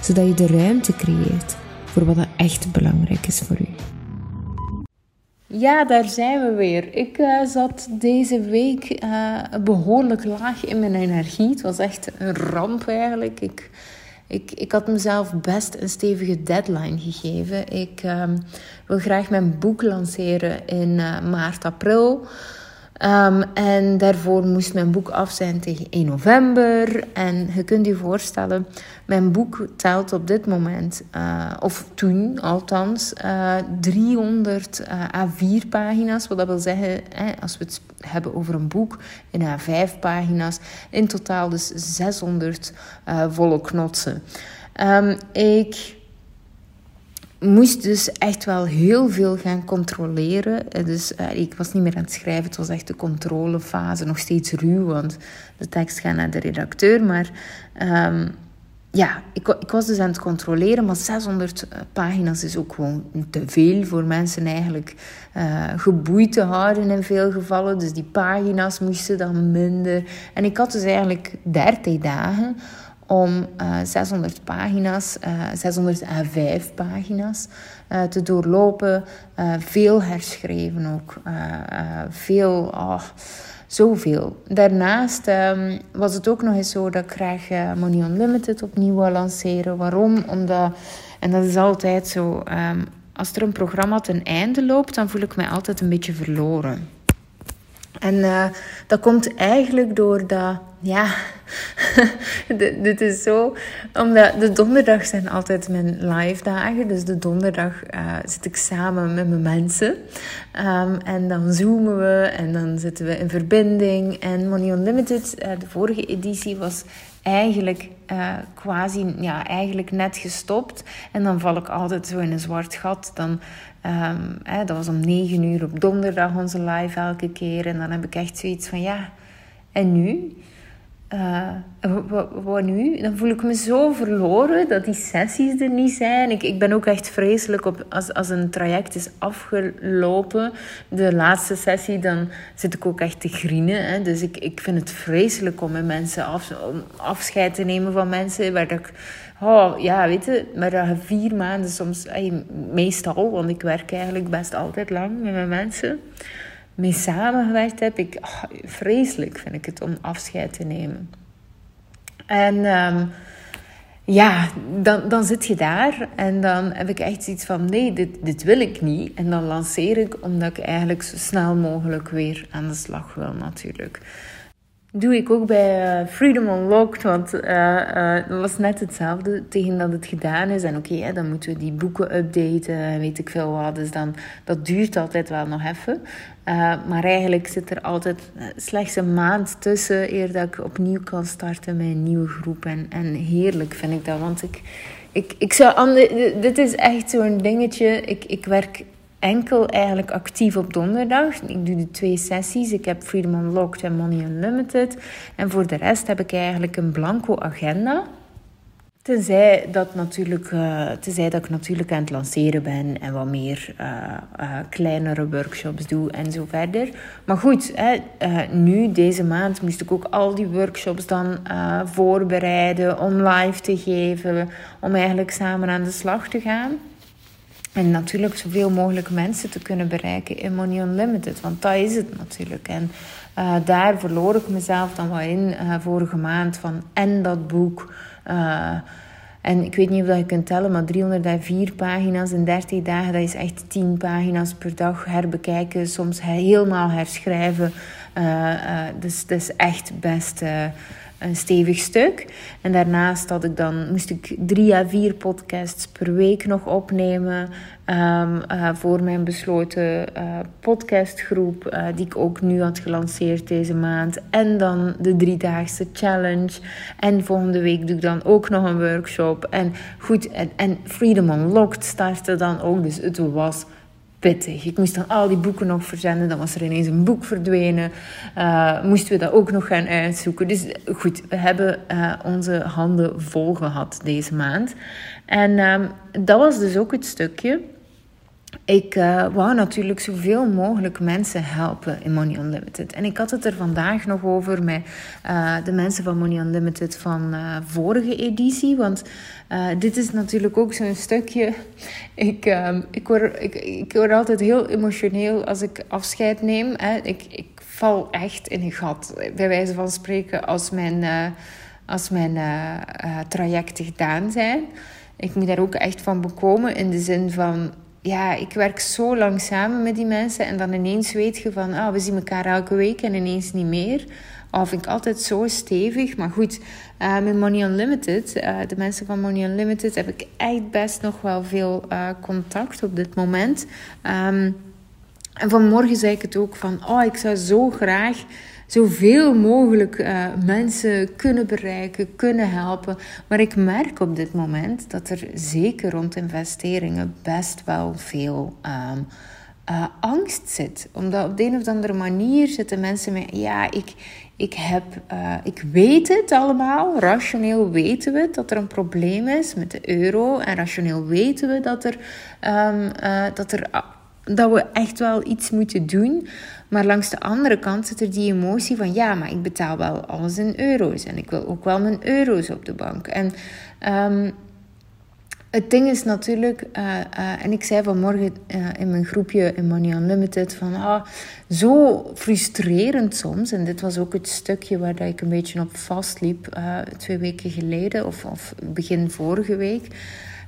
zodat je de ruimte creëert voor wat er echt belangrijk is voor u. Ja, daar zijn we weer. Ik uh, zat deze week uh, behoorlijk laag in mijn energie. Het was echt een ramp eigenlijk. Ik, ik, ik had mezelf best een stevige deadline gegeven. Ik uh, wil graag mijn boek lanceren in eh, maart, april. Um, en daarvoor moest mijn boek af zijn tegen 1 november. En je kunt je voorstellen, mijn boek telt op dit moment, uh, of toen althans, uh, 300 uh, A4 pagina's. Wat dat wil zeggen, als we het hebben over een boek in A5 pagina's, in totaal dus 600 uh, volle knotsen. Um, ik moest dus echt wel heel veel gaan controleren. Eh, dus uh, ik was niet meer aan het schrijven, het was echt de controlefase, nog steeds ruw, want de tekst gaat naar de redacteur. Maar um, ja, ik, ik, was dus aan het controleren, maar 600 eh, pagina's is ook gewoon te veel voor mensen eigenlijk uh, geboeid te houden in veel gevallen. Dus die pagina's moesten dan minder. En ik had dus eigenlijk 30 dagen om uh, 600 pagina's, uh, 600 A5 pagina's uh, te doorlopen. Veel herschreven ook. veel, oh, zoveel. Daarnaast um, was het ook nog eens zo dat ik graag Money Unlimited opnieuw wil lanceren. Waarom? Omdat, en dat is altijd zo, um, als er een programma ten einde loopt, dan voel ik mij altijd een beetje verloren. En dat komt eigenlijk doordat, ja, dit is zo, omdat de donderdag zijn altijd mijn live dagen. Dus de donderdag uh, zit ik samen met mijn mensen. Um, en dan zoomen we en dan zitten we in verbinding. En Money Unlimited, uh, de vorige editie, was eigenlijk uh, quasi, ja, eigenlijk net gestopt. En dan val ik altijd zo in een zwart gat. Dan hè, dat was om negen uur op donderdag onze live elke keer. En dan heb ik echt zoiets van, ja, en nu? Uh, wat nu? Dan voel ik me zo verloren dat die sessies er niet zijn. Ik, ik ben ook echt vreselijk op als, als een traject is afgelopen, de laatste sessie, dan zit ik ook echt te grienen. Hè. Dus ik, ik vind het vreselijk om mensen af, afscheid te nemen van mensen waar ik Oh, ja, weet je, maar vier maanden soms, meestal, want ik werk eigenlijk best altijd lang met mijn mensen, mee samengewerkt heb, ik, oh, vreselijk vind ik het om afscheid te nemen. En um, ja, dan, dan zit je daar en dan heb ik echt iets van: nee, dit, dit wil ik niet. En dan lanceer ik omdat ik eigenlijk zo snel mogelijk weer aan de slag wil, natuurlijk doe ik ook bij uh, Freedom Unlocked. Want uh, uh, dat was net hetzelfde tegen dat het gedaan is. En oké, dan moeten we die boeken updaten weet ik veel wat. Dus dan, dat duurt altijd wel nog even. maar eigenlijk zit er altijd slechts een maand tussen eer dat ik opnieuw kan starten met een nieuwe groep. En, en heerlijk vind ik dat. Want ik, ik, ik zou... Dit is echt zo'n dingetje. Ik, ik werk enkel eigenlijk actief op donderdag. Ik doe de twee sessies. Ik heb Freedom Unlocked en Money Unlimited. En voor de rest heb ik eigenlijk een blanco agenda. Tenzij dat, natuurlijk, uh, tenzij dat ik natuurlijk aan het lanceren ben en wat meer uh, uh, kleinere workshops doe en zo verder. Maar goed, hè, nu deze maand moest ik ook al die workshops dan voorbereiden om live te geven, om eigenlijk samen aan de slag te gaan. En natuurlijk zoveel mogelijk mensen te kunnen bereiken in Money Unlimited. Want dat is het natuurlijk. En uh, daar verloor ik mezelf dan wel in uh, vorige maand. Van en dat boek. Uh, en ik weet niet of je kunt tellen, maar 304 pagina's in 30 dagen, dat is echt 10 pagina's per dag herbekijken. Soms helemaal herschrijven. dus dat is echt best een stevig stuk. En daarnaast had ik dan, moest ik drie à vier podcasts per week nog opnemen. Um, uh, voor mijn besloten uh, podcastgroep, uh, die ik ook nu had gelanceerd deze maand. En dan de driedaagse challenge. En volgende week doe ik dan ook nog een workshop. En goed, en, en Freedom Unlocked startte dan ook. Dus het was pittig. Ik moest dan al die boeken nog verzenden. Dan was er ineens een boek verdwenen. Uh, moesten we dat ook nog gaan uitzoeken. Dus goed, we hebben uh, onze handen vol gehad deze maand. En uh, dat was dus ook het stukje ik uh, wou natuurlijk zoveel mogelijk mensen helpen in Money Unlimited. En ik had het er vandaag nog over met uh, de mensen van Money Unlimited van uh, vorige editie. Want dit is natuurlijk ook zo'n stukje. Ik, ehm, ik, word, ik, ik word altijd heel emotioneel als ik afscheid neem. Hè. Ik, ik val echt in een gat, bij wijze van spreken, als mijn, als mijn trajecten gedaan zijn. Ik moet daar ook echt van bekomen in de zin van ja, ik werk zo lang samen met die mensen en dan ineens weet je van, ah, we zien elkaar elke week en ineens niet meer. Oh, vind ik altijd zo stevig. Maar goed, uh, met Money Unlimited, uh, de mensen van Money Unlimited, heb ik echt best nog wel veel uh, contact op dit moment. Um, en vanmorgen zei ik het ook van, oh, ik zou zo graag zoveel mogelijk uh, mensen kunnen bereiken, kunnen helpen. Maar ik merk op dit moment dat er zeker rond investeringen best wel veel um, uh, angst zit. Omdat op de een of andere manier zitten mensen met, ja, ik, ik, heb, uh, ik weet het allemaal. Rationeel weten we dat er een probleem is met de euro. En rationeel weten we dat, er, um, dat, er, dat we echt wel iets moeten doen. Maar langs de andere kant zit er die emotie van ja, maar ik betaal wel alles in euro's en ik wil ook wel mijn euro's op de bank. En um, het ding is natuurlijk, uh, uh, en ik zei vanmorgen uh, in mijn groepje in Money Unlimited van ah, zo frustrerend soms. En dit was ook het stukje waar ik een beetje op vastliep twee weken geleden of, of begin vorige week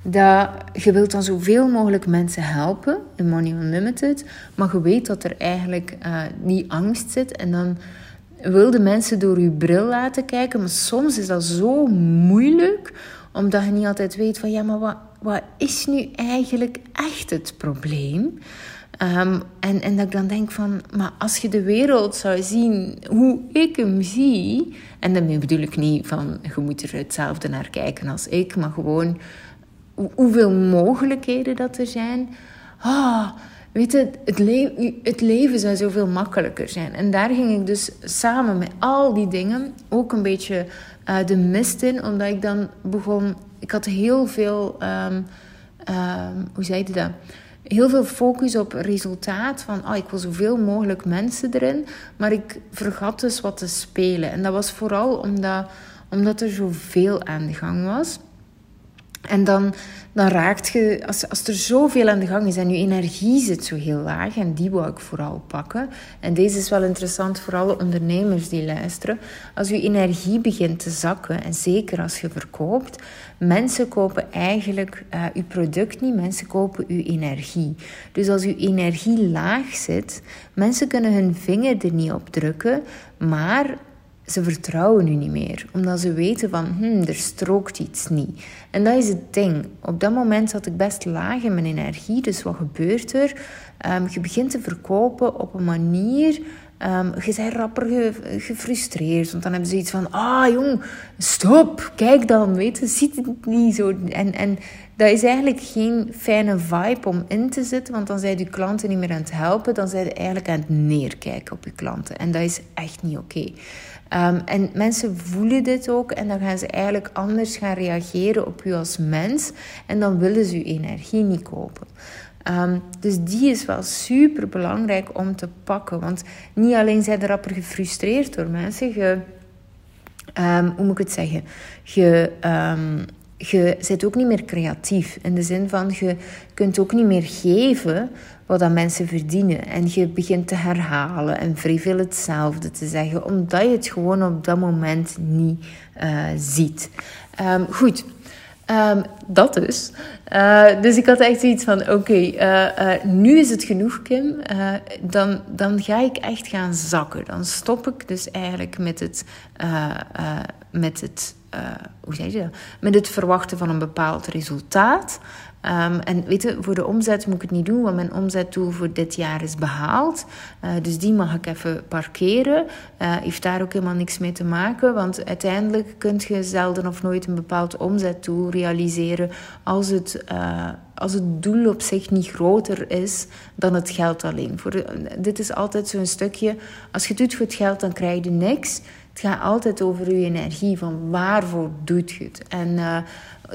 dat je wilt dan zoveel mogelijk mensen helpen in Money Unlimited, maar je weet dat er eigenlijk uh, die angst zit en dan wil de mensen door je bril laten kijken, maar soms is dat zo moeilijk omdat je niet altijd weet van ja, maar wat, wat is nu eigenlijk echt het probleem? Um, en, en dat ik dan denk van, maar als je de wereld zou zien hoe ik hem zie, en daarmee bedoel ik niet van je moet er hetzelfde naar kijken als ik, maar gewoon hoeveel mogelijkheden dat er zijn. Ah, weet je, het, het leven zou zoveel makkelijker zijn. En daar ging ik dus samen met al die dingen ook een beetje uh, de mist in, omdat ik dan begon. Ik had heel veel. Um, um, hoe zei je dat? Heel veel focus op resultaat. Van oh, ik wil zoveel mogelijk mensen erin. Maar ik vergat dus wat te spelen. En dat was vooral omdat, omdat er zoveel aan de gang was. En dan, dan raakt je, als, als er zoveel aan de gang is en je energie zit zo heel laag, en die wou ik vooral pakken. En deze is wel interessant voor alle ondernemers die luisteren. Als je energie begint te zakken, en zeker als je verkoopt, mensen kopen eigenlijk uh, je product niet, mensen kopen je energie. Dus als je energie laag zit, mensen kunnen hun vinger er niet op drukken, maar ze vertrouwen u niet meer, omdat ze weten van, hmm, er strookt iets niet. En dat is het ding. Op dat moment zat ik best laag in mijn energie, dus wat gebeurt er? Um, je begint te verkopen op een manier Um, je bent rapper gefrustreerd. Want dan hebben ze iets van: ah jong, stop, kijk dan, weet je, ziet het niet zo. En, en dat is eigenlijk geen fijne vibe om in te zitten, want dan zijn je klanten niet meer aan het helpen, dan zijn je eigenlijk aan het neerkijken op je klanten. En dat is echt niet oké. Um, en mensen voelen dit ook en dan gaan ze eigenlijk anders gaan reageren op u als mens en dan willen ze uw energie niet kopen. Um, dus die is wel super belangrijk om te pakken. Want niet alleen zijn er rapper gefrustreerd door mensen. Je, um, hoe moet ik het zeggen? Je, je bent ook niet meer creatief. In de zin van je kunt ook niet meer geven wat dat mensen verdienen. En je begint te herhalen en veel hetzelfde te zeggen, omdat je het gewoon op dat moment niet uh, ziet. goed. Um, dat dus. Uh, dus ik had echt zoiets van: oké, uh, nu is het genoeg, Kim. dan, dan ga ik echt gaan zakken. Dan stop ik dus eigenlijk met het, met het hoe zeg je? Met het verwachten van een bepaald resultaat. Um, en weet je, voor de omzet moet ik het niet doen, want mijn omzetdoel voor dit jaar is behaald. Uh, dus die mag ik even parkeren. Uh, heeft daar ook helemaal niks mee te maken, want uiteindelijk kun je zelden of nooit een bepaald omzetdoel realiseren als het, als het doel op zich niet groter is dan het geld alleen. Voor dit is altijd zo'n stukje, als je het doet voor het geld, dan krijg je niks. Het gaat altijd over je energie, van waarvoor doet je het? En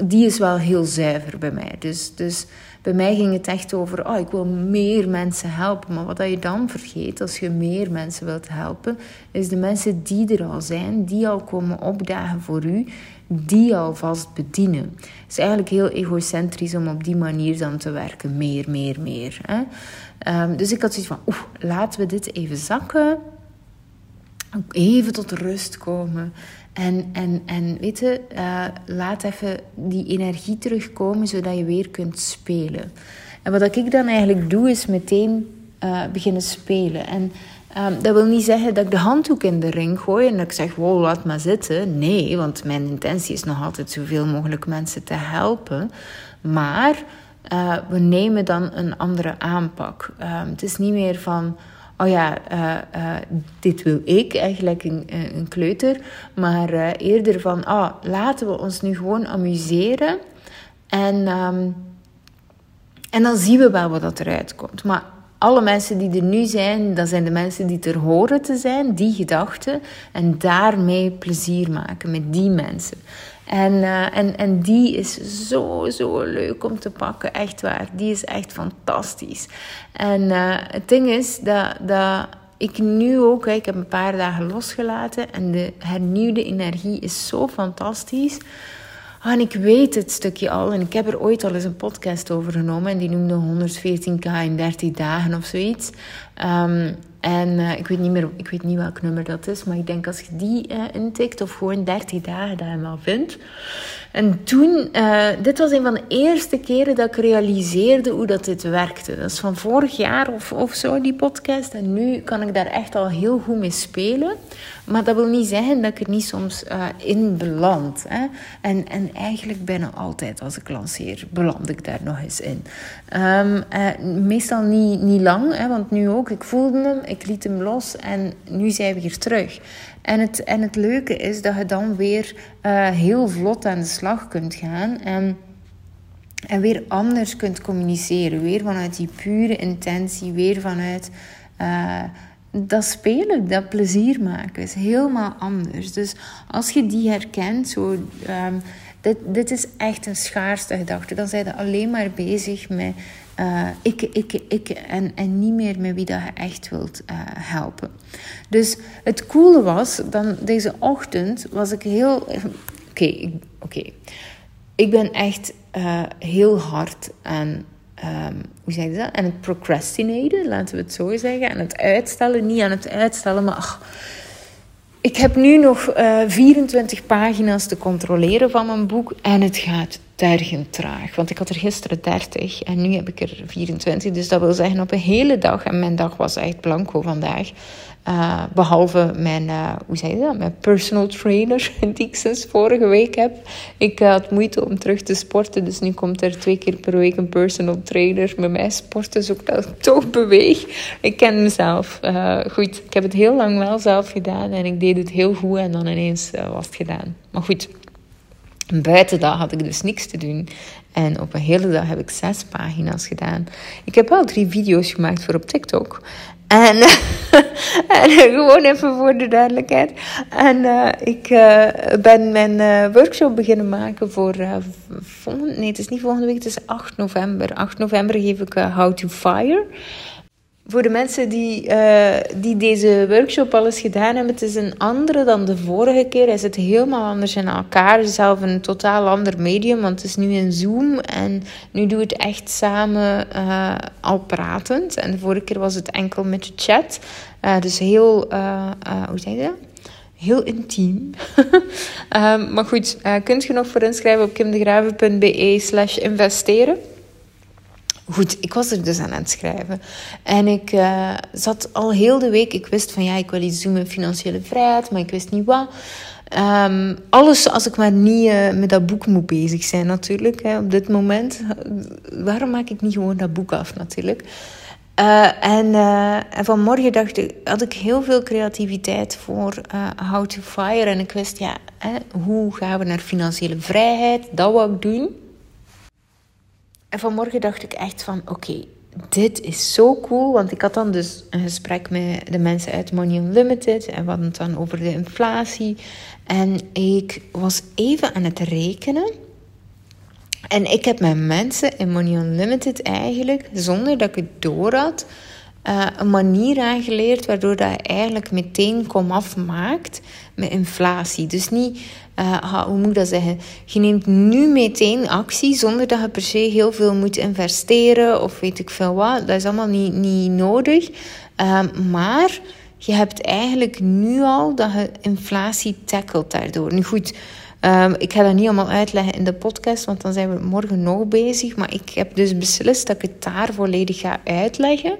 die is wel heel zuiver bij mij. Dus, dus bij mij ging het echt over, oh, ik wil meer mensen helpen. Maar wat je dan vergeet, als je meer mensen wilt helpen, is de mensen die er al zijn, die al komen opdagen voor u, die alvast bedienen. Het is eigenlijk heel egocentrisch om op die manier dan te werken. Meer, meer, meer. Hè? Um, dus ik had zoiets van, oeh, laten we dit even zakken. Even tot rust komen. En, en, en weet je, uh, laat even die energie terugkomen zodat je weer kunt spelen. En wat ik dan eigenlijk doe, is meteen uh, beginnen spelen. En um, dat wil niet zeggen dat ik de handdoek in de ring gooi en dat ik zeg, wow, laat maar zitten. Nee, want mijn intentie is nog altijd zoveel mogelijk mensen te helpen. Maar uh, we nemen dan een andere aanpak. Um, het is niet meer van oh ja, uh, uh, dit wil ik, eigenlijk een, eh, een kleuter. Maar uh, eerder van, oh, laten we ons nu gewoon amuseren. En, um, en dan zien we wel wat dat eruit komt. Maar alle mensen die er nu zijn, dat zijn de mensen die er horen te zijn, die gedachten. En daarmee plezier maken met die mensen. En, uh, en, en die is zo, zo leuk om te pakken. Echt waar. Die is echt fantastisch. En uh, het ding is dat, dat ik nu ook, ik heb een paar dagen losgelaten. En de hernieuwde energie is zo fantastisch. Ah, en ik weet het stukje al. En ik heb er ooit al eens een podcast over genomen. En die noemde 114k in 30 dagen of zoiets. Um, en uh, ik, weet niet meer, ik weet niet welk nummer dat is, maar ik denk als je die uh, intikt of gewoon 30 dagen dat wel vindt. En toen, uh, dit was een van de eerste keren dat ik realiseerde hoe dat dit werkte. Dat is van vorig jaar of, of zo, die podcast. En nu kan ik daar echt al heel goed mee spelen. Maar dat wil niet zeggen dat ik er niet soms in beland. Hè? En, en eigenlijk bijna altijd als ik lanceer, beland ik daar nog eens in. Um, meestal niet, niet lang, hè, want nu ook. Ik voelde hem, ik liet hem los en nu zijn we hier terug. En het, en het leuke is dat je dan weer uh, heel vlot aan de slag kunt gaan. En, en weer anders kunt communiceren. Weer vanuit die pure intentie. Weer vanuit uh, dat spelen, dat plezier maken. is helemaal anders. Dus als je die herkent, zo... Um, dit, dit is echt een schaarste gedachte. Dan zijn je alleen maar bezig met uh, ik, ik, ik en, en niet meer met wie dat je echt wilt uh, helpen. Dus het coole was, dan deze ochtend was ik heel... Oké, oké. Ik ben echt uh, heel hard aan... Um, hoe zeg je dat? Aan het procrastinaten, laten we het zo zeggen. Aan het uitstellen. Niet aan het uitstellen, maar... Ach, ik heb nu nog uh, 24 pagina's te controleren van mijn boek en het gaat tergend traag. Want ik had er gisteren 30 en nu heb ik er 24. Dus dat wil zeggen op een hele dag. En mijn dag was echt blanco vandaag. Uh, behalve mijn, uh, hoe zei je dat? Mijn personal trainer, die ik sinds vorige week heb. Ik uh, had moeite om terug te sporten, dus nu komt er twee keer per week een personal trainer met mij sporten, zodat ik toch beweeg. Ik ken mezelf. goed, ik heb het heel lang wel zelf gedaan en ik deed het heel goed en dan ineens was het gedaan. Maar goed, Buiten dat had ik dus niks te doen. En op een hele dag heb ik zes pagina's gedaan. Ik heb wel drie video's gemaakt voor op TikTok. En, en gewoon even voor de duidelijkheid. En uh, ik uh, ben mijn uh, workshop beginnen maken voor. volgende, nee, het is niet volgende week, het is 8 november. 8 november geef ik How to Fire. Voor de mensen die, uh, die deze workshop al eens gedaan hebben, het is een andere dan de vorige keer. Hij zit helemaal anders in elkaar. Zelf een totaal ander medium, want het is nu in Zoom. En nu doe ik het echt samen uh, al pratend. En de vorige keer was het enkel met de chat. Uh, dus heel, hoe zeg je dat? heel intiem. um, maar goed, kunt je nog voor inschrijven op kimdegraven.be slash investeren. Goed, ik was er dus aan het schrijven. En ik uh, zat al heel de week... Ik wist van ja, ik wil iets doen met financiële vrijheid, maar ik wist niet wat. Um, alles als ik maar niet uh, met dat boek moet bezig zijn natuurlijk. Hè, op dit moment. Waarom maak ik niet gewoon dat boek af natuurlijk? Uh, en, uh, en vanmorgen dacht ik, had ik heel veel creativiteit voor How to Fire. En ik wist, ja, hè, hoe gaan we naar financiële vrijheid? Dat wou ik doen. En vanmorgen dacht ik echt van, oké, dit is zo cool. Want ik had dan dus een gesprek met de mensen uit Money Unlimited. En we hadden het dan over de inflatie. En ik was even aan het rekenen. En ik heb met mensen in Money Unlimited eigenlijk, zonder dat ik het door had, uh, een manier aangeleerd waardoor dat eigenlijk meteen komaf maakt met inflatie. Dus niet, uh, hoe moet ik dat zeggen? Je neemt nu meteen actie zonder dat je per se heel veel moet investeren of weet ik veel wat. Dat is allemaal niet, niet nodig. Uh, maar je hebt eigenlijk nu al dat je inflatie tackelt daardoor. Nu goed. Um, ik ga dat niet allemaal uitleggen in de podcast, want dan zijn we morgen nog bezig. Maar ik heb dus beslist dat ik het daar volledig ga uitleggen.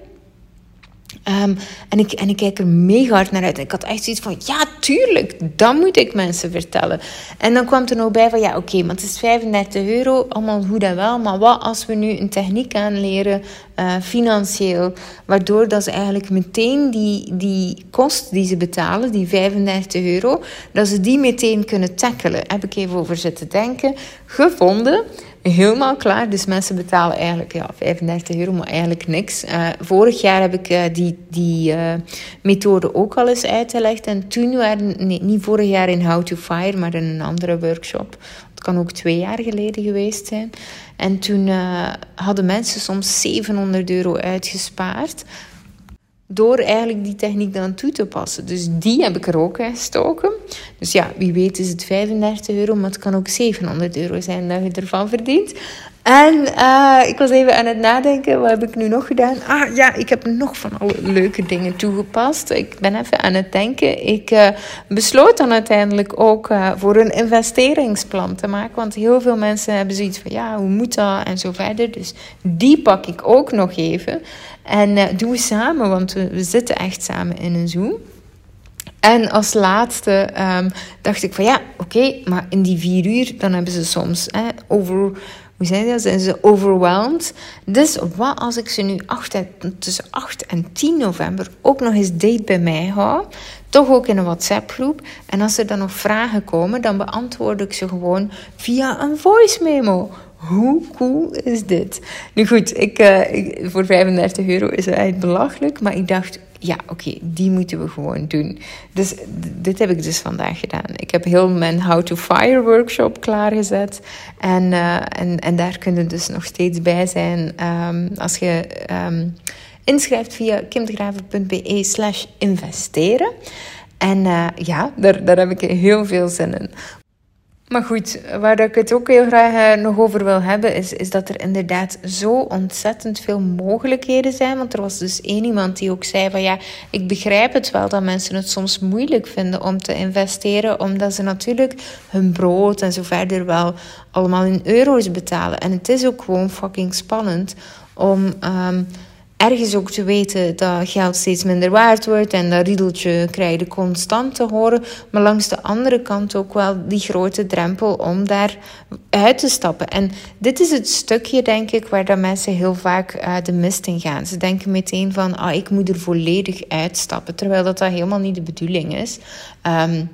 Um, en, ik, en ik kijk er mega hard naar uit. Ik had echt zoiets van, ja, tuurlijk, dat moet ik mensen vertellen. En dan kwam er nog bij van, ja, oké, okay, maar het is 35 euro, allemaal goed en wel. Maar wat als we nu een techniek aanleren, uh, financieel, waardoor dat ze eigenlijk meteen die, die kost die ze betalen, die 35 euro, dat ze die meteen kunnen tackelen. Heb ik even over zitten denken. Gevonden helemaal klaar. Dus mensen betalen eigenlijk ja, 35 euro, maar eigenlijk niks. Uh, vorig jaar heb ik uh, die, die uh, methode ook al eens uitgelegd. En toen waren, nee, niet vorig jaar in How to Fire, maar in een andere workshop. Het kan ook twee jaar geleden geweest zijn. En toen hadden mensen soms 700 euro uitgespaard door eigenlijk die techniek dan toe te passen. Dus die heb ik er ook gestoken. Dus ja, wie weet is het 35 euro, maar het kan ook 700 euro zijn dat je ervan verdient. En uh, ik was even aan het nadenken, wat heb ik nu nog gedaan? Ah ja, ik heb nog van alle leuke dingen toegepast. Ik ben even aan het denken. Ik uh, besloot dan uiteindelijk ook uh, voor een investeringsplan te maken. Want heel veel mensen hebben zoiets van, ja, hoe moet dat? En zo verder. Dus die pak ik ook nog even. En doen we samen, want we, zitten echt samen in een Zoom. En als laatste um, dacht ik van ja, oké, maar in die vier uur dan hebben ze soms hè, over hoe zijn dat? Zijn ze overwhelmed? Dus wat als ik ze nu tussen 8 en 10 november ook nog eens date bij mij hou? Toch ook in een WhatsApp-groep. En als er dan nog vragen komen, dan beantwoord ik ze gewoon via een voice memo. Hoe cool is dit? Nu goed, ik, ik, voor 35 euro is het eigenlijk belachelijk. Maar ik dacht, ja, oké, die moeten we gewoon doen. Dus dit heb ik dus vandaag gedaan. Ik heb heel mijn How to Fire workshop klaargezet. En, uh, en, en daar kunnen dus nog steeds bij zijn um, als je um, inschrijft via kimdegraven.be slash investeren. En uh, ja, daar, daar heb ik heel veel zin in. Maar goed, waar ik het ook heel graag eh, nog over wil hebben, is, is dat er inderdaad zo ontzettend veel mogelijkheden zijn. Want er was dus één iemand die ook zei van ja, ik begrijp het wel dat mensen het soms moeilijk vinden om te investeren, omdat ze natuurlijk hun brood en zo verder wel allemaal in euro's betalen. En het is ook gewoon fucking spannend om. Um, ergens ook te weten dat geld steeds minder waard wordt en dat riedeltje krijg je constant te horen, maar langs de andere kant ook wel die grote drempel om daar uit te stappen. En dit is het stukje, denk ik, waar dat mensen heel vaak uh, de mist in gaan. Ze denken meteen van, ah, ik moet er volledig uitstappen, terwijl dat, dat helemaal niet de bedoeling is. Um,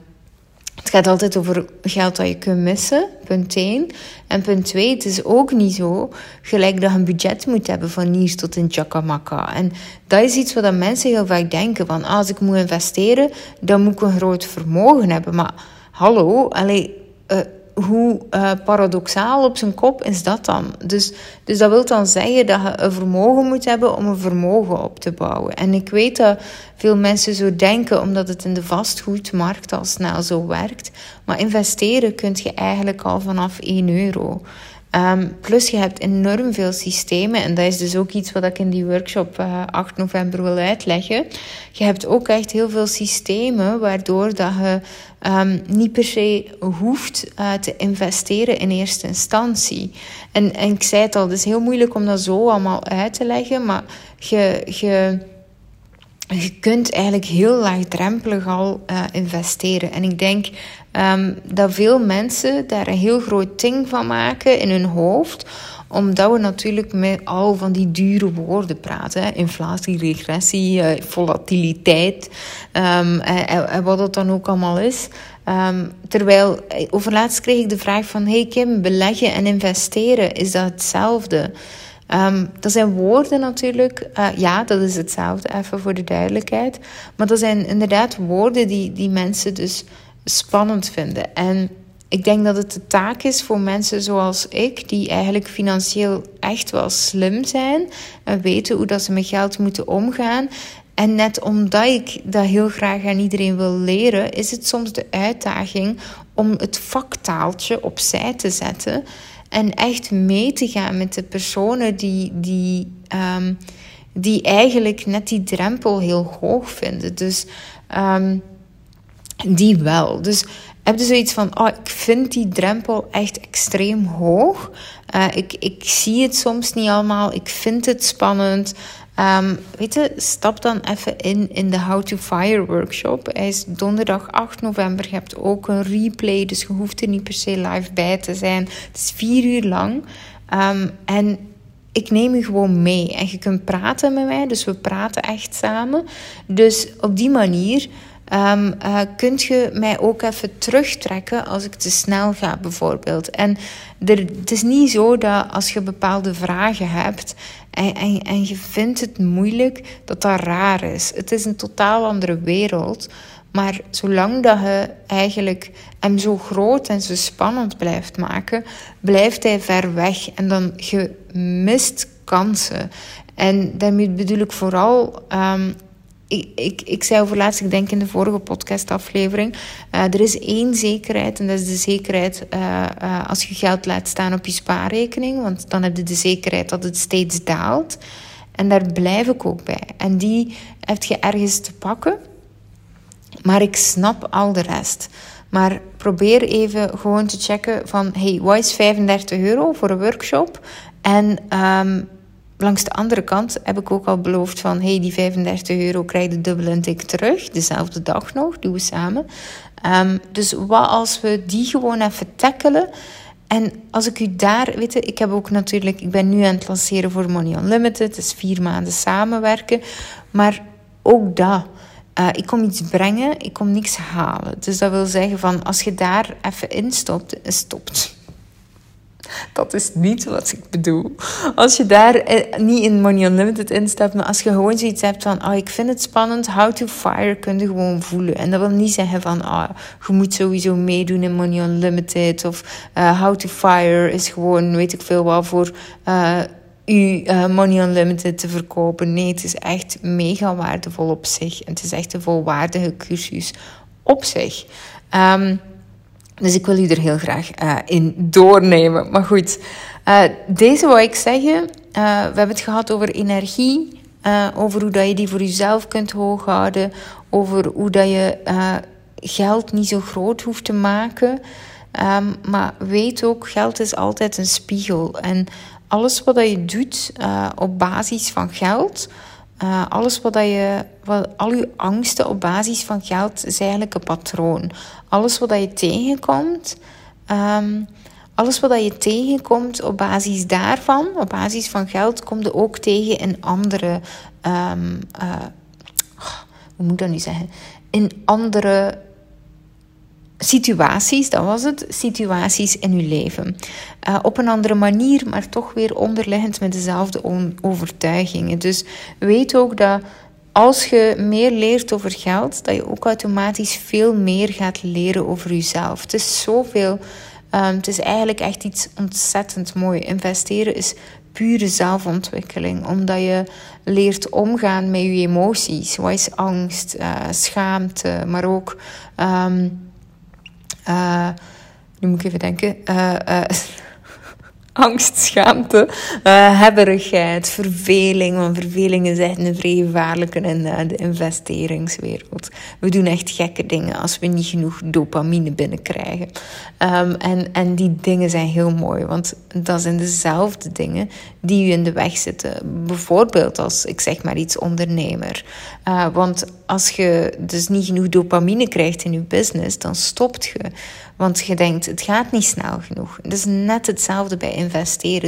het gaat altijd over geld dat je kunt missen, punt 1. En punt 2, het is ook niet zo gelijk dat je een budget moet hebben van hier tot in Chakamaka. En dat is iets wat mensen heel vaak denken, van als ik moet investeren, dan moet ik een groot vermogen hebben. Maar hallo, allee, uh, hoe uh, paradoxaal op zijn kop is dat dan? Dus, dus dat wil dan zeggen dat je een vermogen moet hebben om een vermogen op te bouwen. En ik weet dat veel mensen zo denken omdat het in de vastgoedmarkt al snel zo werkt. Maar investeren kun je eigenlijk al vanaf 1 euro. Ehm, plus je hebt enorm veel systemen en dat is dus ook iets wat ik in die workshop uh, eh, 8 november wil uitleggen. Je hebt ook echt heel veel systemen waardoor dat je um, niet per se hoeft uh, te investeren in eerste instantie. En, en ik zei het al, het is heel moeilijk om dat zo allemaal uit te leggen, maar je, je, je kunt eigenlijk heel laagdrempelig al uh, investeren. En ik denk um, dat veel mensen daar een heel groot ding van maken in hun hoofd omdat we natuurlijk met al van die dure woorden praten. Hè. Inflatie, regressie, uh, volatiliteit. En, en, wat dat dan ook allemaal is. Um, terwijl, eh, overlaatst kreeg ik de vraag van... Hey Kim, beleggen en investeren, is dat hetzelfde? Um, dat zijn woorden natuurlijk. Uh, ja, dat is hetzelfde, even voor de duidelijkheid. Maar dat zijn inderdaad woorden die, die mensen dus spannend vinden. En ik denk dat het de taak is voor mensen zoals ik, die eigenlijk financieel echt wel slim zijn en weten hoe dat ze met geld moeten omgaan. En net omdat ik dat heel graag aan iedereen wil leren, is het soms de uitdaging om het vaktaaltje opzij te zetten en echt mee te gaan met de personen die, die, um, die eigenlijk net die drempel heel hoog vinden. Dus um, die wel. Dus heb je zoiets van, oh, ik vind die drempel echt extreem hoog. Uh, ik, ik zie het soms niet allemaal. Ik vind het spannend. Um, weet je, stap dan even in in de How to Fire workshop. Hij is donderdag 8 november. Je hebt ook een replay, dus je hoeft er niet per se live bij te zijn. Het is vier uur lang. Um, en ik neem je gewoon mee. En je kunt praten met mij, dus we praten echt samen. Dus op die manier Um, kunt je mij ook even terugtrekken als ik te snel ga, bijvoorbeeld? En er, het is niet zo dat als je bepaalde vragen hebt en, en, en je vindt het moeilijk, dat dat raar is. Het is een totaal andere wereld. Maar zolang dat je eigenlijk hem zo groot en zo spannend blijft maken, blijft hij ver weg. En dan je mist kansen. En daarmee bedoel ik vooral um, ik, ik, ik zei over laatst, ik denk in de vorige podcastaflevering, uh, er is één zekerheid en dat is de zekerheid uh, uh, als je geld laat staan op je spaarrekening, want dan heb je de zekerheid dat het steeds daalt. En daar blijf ik ook bij. En die heb je ergens te pakken, maar ik snap al de rest. Maar probeer even gewoon te checken van, hey, wat is 35 euro voor een workshop? En um, langs de andere kant heb ik ook al beloofd van... hey, die 35 euro krijg je dubbel en tik terug. Dezelfde dag nog, doen we samen. Um, dus wat als we die gewoon even tackelen... En als ik u daar, weet ik heb ook natuurlijk, ik ben nu aan het lanceren voor Money Unlimited, het is vier maanden samenwerken, maar ook dat, uh, ik kom iets brengen, ik kom niks halen. Dus dat wil zeggen van, als je daar even instopt, stopt, dat is niet wat ik bedoel. Als je daar eh, niet in Money Unlimited instapt, maar als je gewoon zoiets hebt van: oh, ik vind het spannend, how to fire kun je gewoon voelen. En dat wil niet zeggen van: oh, je moet sowieso meedoen in Money Unlimited. Of uh, how to fire is gewoon, weet ik veel wel, voor. Uh, u uh, Money Unlimited te verkopen. Nee, het is echt mega waardevol op zich. En het is echt een volwaardige cursus op zich. Um, dus ik wil u er heel graag uh, in doornemen. Maar goed, uh, deze wou ik zeggen. Uh, we hebben het gehad over energie. over hoe dat je die voor jezelf kunt hooghouden. Over hoe dat je geld niet zo groot hoeft te maken. Um, maar weet ook, geld is altijd een spiegel. En alles wat je doet op basis van geld... Uh, alles wat dat je, wat, al je angsten op basis van geld is eigenlijk een patroon. Alles wat dat je tegenkomt, um, alles wat dat je tegenkomt op basis daarvan, op basis van geld, komt er ook tegen in andere, um, uh, hoe moet ik dat nu zeggen? In andere situaties, dat was het, situaties in uw leven. Uh, op een andere manier, maar toch weer onderliggend met dezelfde overtuigingen. Dus weet ook dat als je meer leert over geld, dat je ook automatisch veel meer gaat leren over jezelf. Het is zoveel. Um, het is eigenlijk echt iets ontzettend mooi. Investeren is pure zelfontwikkeling, omdat je leert omgaan met je emoties. Wat is angst, uh, schaamte, maar ook. Uh, nu moet ik even denken. Angst, schaamte, uh, hebberigheid, verveling. Want verveling is echt een vrij gevaarlijke in uh, de investeringswereld. We doen echt gekke dingen als we niet genoeg dopamine binnenkrijgen. Um, en, en die dingen zijn heel mooi, want dat zijn dezelfde dingen die u in de weg zitten. Bijvoorbeeld als, ik zeg maar iets, ondernemer. Uh, want als je dus niet genoeg dopamine krijgt in je business, dan stopt je. Want je denkt, het gaat niet snel genoeg. Het is net hetzelfde bij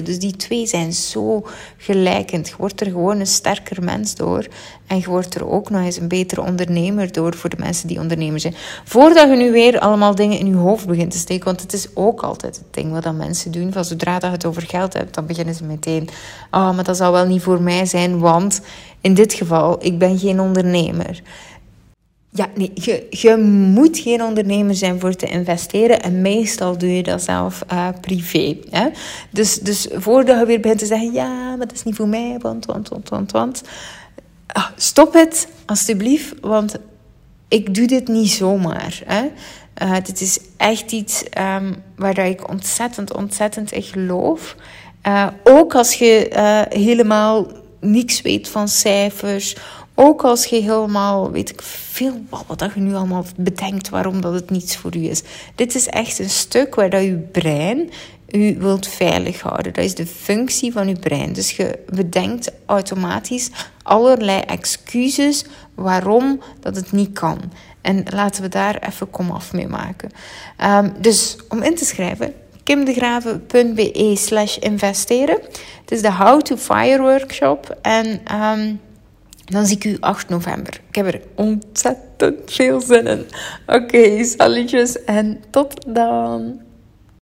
Dus die twee zijn zo gelijkend. Je wordt er gewoon een sterker mens door. En je wordt er ook nog eens een betere ondernemer door voor de mensen die ondernemer zijn. Voordat je nu weer allemaal dingen in je hoofd begint te steken. Want het is ook altijd het ding wat mensen doen. Van zodra dat je het over geld hebt, dan beginnen ze meteen. Oh, maar dat zal wel niet voor mij zijn, want in dit geval, ik ben geen ondernemer. Ja, nee, je, je moet geen ondernemer zijn voor te investeren. En meestal doe je dat zelf uh, privé. Hè? Dus, dus voordat je weer begint te zeggen: ja, maar dat is niet voor mij, want, want, want, want. Ah, stop het, alstublieft, want ik doe dit niet zomaar. Hè? Uh, dit is echt iets um, waar ik ontzettend, ontzettend in geloof. Uh, ook als je helemaal niks weet van cijfers ook als je helemaal, weet ik veel wat, je nu allemaal bedenkt waarom dat het niets voor u is. Dit is echt een stuk waar dat je brein u wilt veilig houden. Dat is de functie van uw brein. Dus je bedenkt automatisch allerlei excuses waarom dat het niet kan. En laten we daar even komaf mee maken. Um, dus om in te schrijven, kimdegraven.be slash investeren. Het is de How to Fire workshop. En... Um, dan zie ik u 8 november. Ik heb er ontzettend veel zin in. Oké, salutjes en tot dan.